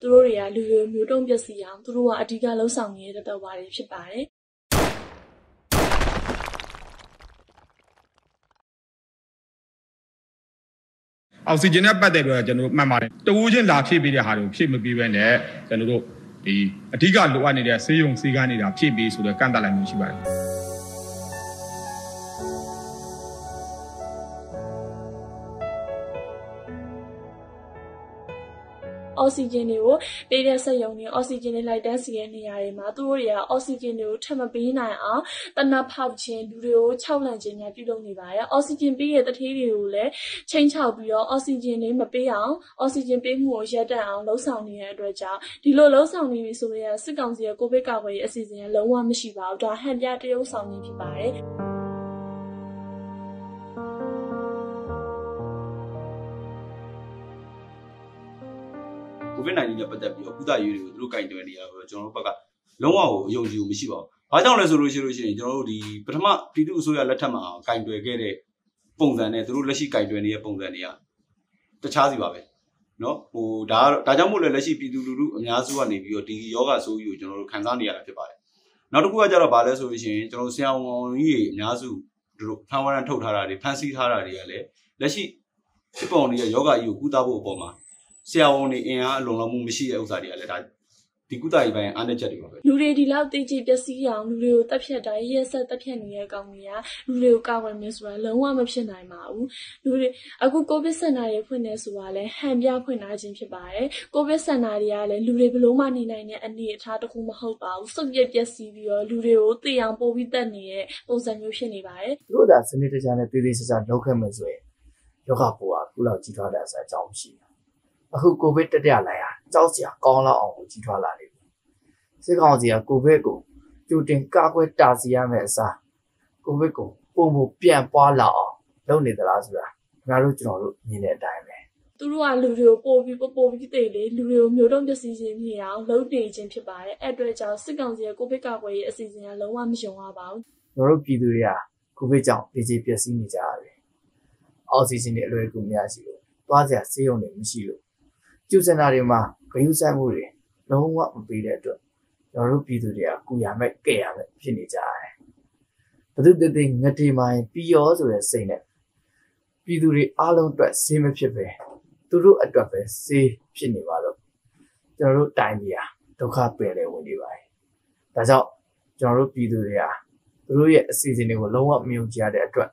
သူတို့တွေကလူတွေမျိုးတုံးပျက်စီးအောင်သူတို့ကအဓိကလှုံ့ဆော်နေတဲ့တော်ပါတွေဖြစ်ပါတယ်အောက်ဆီဂျင်နဲ့ပတ်သက်ပြီးတော့ကျွန်တော်တို့မှတ်ပါတယ်တဝူးချင်းလာဖြည့်ပေးတဲ့ဟာတွေကိုဖြည့်မပေးဘဲနဲ့ကျွန်တော်တို့ဒီအဓိကလိုအပ်နေတဲ့ဆေးရုံဆေးကန်းနေတာဖြည့်ပေးဆိုတော့ကန့်တတ်လိုက်မှုရှိပါတယ် အောက်ဆီဂျင်တွေကိုပေးတဲ့စက်ရုံတွေအောက်ဆီဂျင်တွေလိုက်တန်းစီတဲ့နေရာတွေမှာသူတို့တွေကအောက်ဆီဂျင်တွေကိုထပ်မပေးနိုင်အောင်တနက်ဖောက်ခြင်းလူတွေကိုခြောက်လန့်ခြင်းများပြုလုပ်နေပါတယ်အောက်ဆီဂျင်ပေးတဲ့တထေးတွေကိုလည်းချိန်ချောက်ပြီးတော့အောက်ဆီဂျင်တွေမပေးအောင်အောက်ဆီဂျင်ပေးမှုကိုရပ်တန့်အောင်လှုံ့ဆော်နေတဲ့အတွက်ကြောင့်ဒီလိုလှုံ့ဆော်နေပြီဆိုရင်စစ်ကောင်စီရဲ့ကိုဗစ်ကာကွယ်ရေးအစီအစဉ်ကလုံးဝမရှိပါဘူးဒါဟန်ပြတရုပ်ဆောင်ခြင်းဖြစ်ပါတယ် ကိုဗစ် -19 နဲ့ပတ်သက်ပြီးတော့ကုသရေးတွေကိုသူတို့ကင်တွယ်နေရတော့ကျွန်တော်တို့ဘက်ကလုံးဝကိုအယုံကြည်မှုမရှိပါဘူး။ဘာကြောင့်လဲဆိုလို့ရှိလို့ရှိရင်ကျွန်တော်တို့ဒီပထမပြည်သူ့အစိုးရလက်ထက်မှာကင်တွယ်ခဲ့တဲ့ပုံစံနဲ့သူတို့လက်ရှိကင်တွယ်နေတဲ့ပုံစံတွေကတခြားစီပါပဲ။နော်ဟိုဒါကတော့ဒါကြောင့်မို့လဲလက်ရှိပြည်သူလူထုအများစုကနေပြီးတော့ဒီယောဂဆိုးကြီးကိုကျွန်တော်တို့ခံစားနေရတာဖြစ်ပါတယ်။နောက်တစ်ခုကကြတော့ဗာလဲဆိုလို့ရှိရင်ကျွန်တော်ဆရာဝန်ကြီးတွေအများစုတို့ဖန်ဝရန်ထုတ်ထားတာတွေဖန်ဆီးထားတာတွေကလည်းလက်ရှိဖြစ်ပေါ်နေတဲ့ယောဂကြီးကိုကုသဖို့အပေါ်မှာ ဆရာဝန်တွေအင်အားအလုံးလုံးမှုမရှိတဲ့ဥစ္စာတွေကလည်းဒါဒီကုသရေးပိုင်းအားနည်းချက်တွေပါပဲလူတွေဒီလောက်တေးကြည်ပျက်စီးအောင်လူတွေကိုတက်ဖြတ်တာရက်ဆက်တက်ဖြတ်နေတဲ့အကောင်ကြီးကလူတွေကိုကာကွယ်မယ်ဆိုတာလုံးဝမဖြစ်နိုင်ပါဘူးလူတွေအခုကိုဗစ်စင်တာတွေဖွင့်နေဆိုတာလဲဟန်ပြဖွင့်လာခြင်းဖြစ်ပါတယ်ကိုဗစ်စင်တာတွေကလည်းလူတွေဘလို့မှနေနိုင်တဲ့အနေအထားတစ်ခုမဟုတ်ပါဘူးစုပ်ပြက်ပျက်စီးပြီးတော့လူတွေကိုသိအောင်ပို့ပြီးတက်နေတဲ့ပုံစံမျိုးဖြစ်နေပါတယ်သူတို့သာစနစ်တကျနဲ့တည်တည်ချာချာလုပ်ခဲ့မယ်ဆိုရင်ယောဂပိုးကခုလောက်ကြီးထွားတဲ့အစားအကြောင်းမရှိဘူး အခုကိုဗစ်တက်တက်လာရကြောက်စရာကောင်းလောက်အောင်ကိုကြီးထွားလာနေပြီစစ်ကောင်စီကကိုဗစ်ကိုကြိုတင်ကာကွယ်တာစီရမယ်အစားကိုဗစ်ကိုပုံပုံပြန်ပွားလာအောင်လုပ်နေသလားဆိုတာငါတို့ကျွန်တော်တို့မြင်တဲ့အတိုင်းပဲသူတို့ကလူတွေကိုပို့ပြီးပို့ပို့ပြီးတည်လေလူတွေကိုမျိုးတုံးပျက်စီးခြင်းဖြစ်အောင်လုပ်နေခြင်းဖြစ်ပါတယ်အဲ့အတွက်ကြောင့်စစ်ကောင်စီရဲ့ကိုဗစ်ကာကွယ်ရေးအစီအစဉ်ကလုံးဝမယုံရပါဘူးကျွန်တော်တို့ပြည်သူတွေကကိုဗစ်ကြောင့်ဒေကျေပျက်စီးနေကြရတယ်အောက်ဆီဂျင်တွေအလွယ်တကူမရရှိလို့သွားစရာဆေးရုံတွေမရှိလို့ ကျူစင်တာတွေမှာဂရုစိုက်မှုတွေလုံးဝမပေးတဲ့အတွက်ကျွန်တော်တို့ပြည်သူတွေကကုရမဲ့ကဲ့ရမဲ့ဖြစ်နေကြရတယ်ဘယ်သူတည်းငတေမိုင်းပြီးရောဆိုတဲ့စိတ်နဲ့ပြည်သူတွေအားလုံးအတွက်ဆေးမဖြစ်ပဲသူတို့အတွက်ပဲဆေးဖြစ်နေပါတော့ကျွန်တော်တို့တိုင်းပြည်ဟာဒုက္ခပင်လေဝင်နေပါတယ်ဒါကြောင့်ကျွန်တော်တို့ပြည်သူတွေဟာသူတို့ရဲ့အစီအစဉ်တွေကိုလုံးဝမယုံကြည်ရတဲ့အတွက်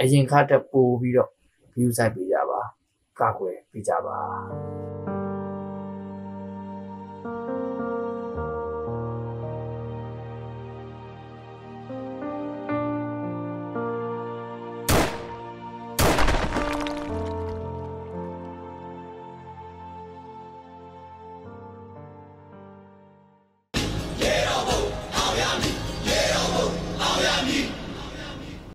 အရင်ခါတက်ပို့ပြီးတော့ view site ပေးကြပါကာကွယ်ပေးကြပါ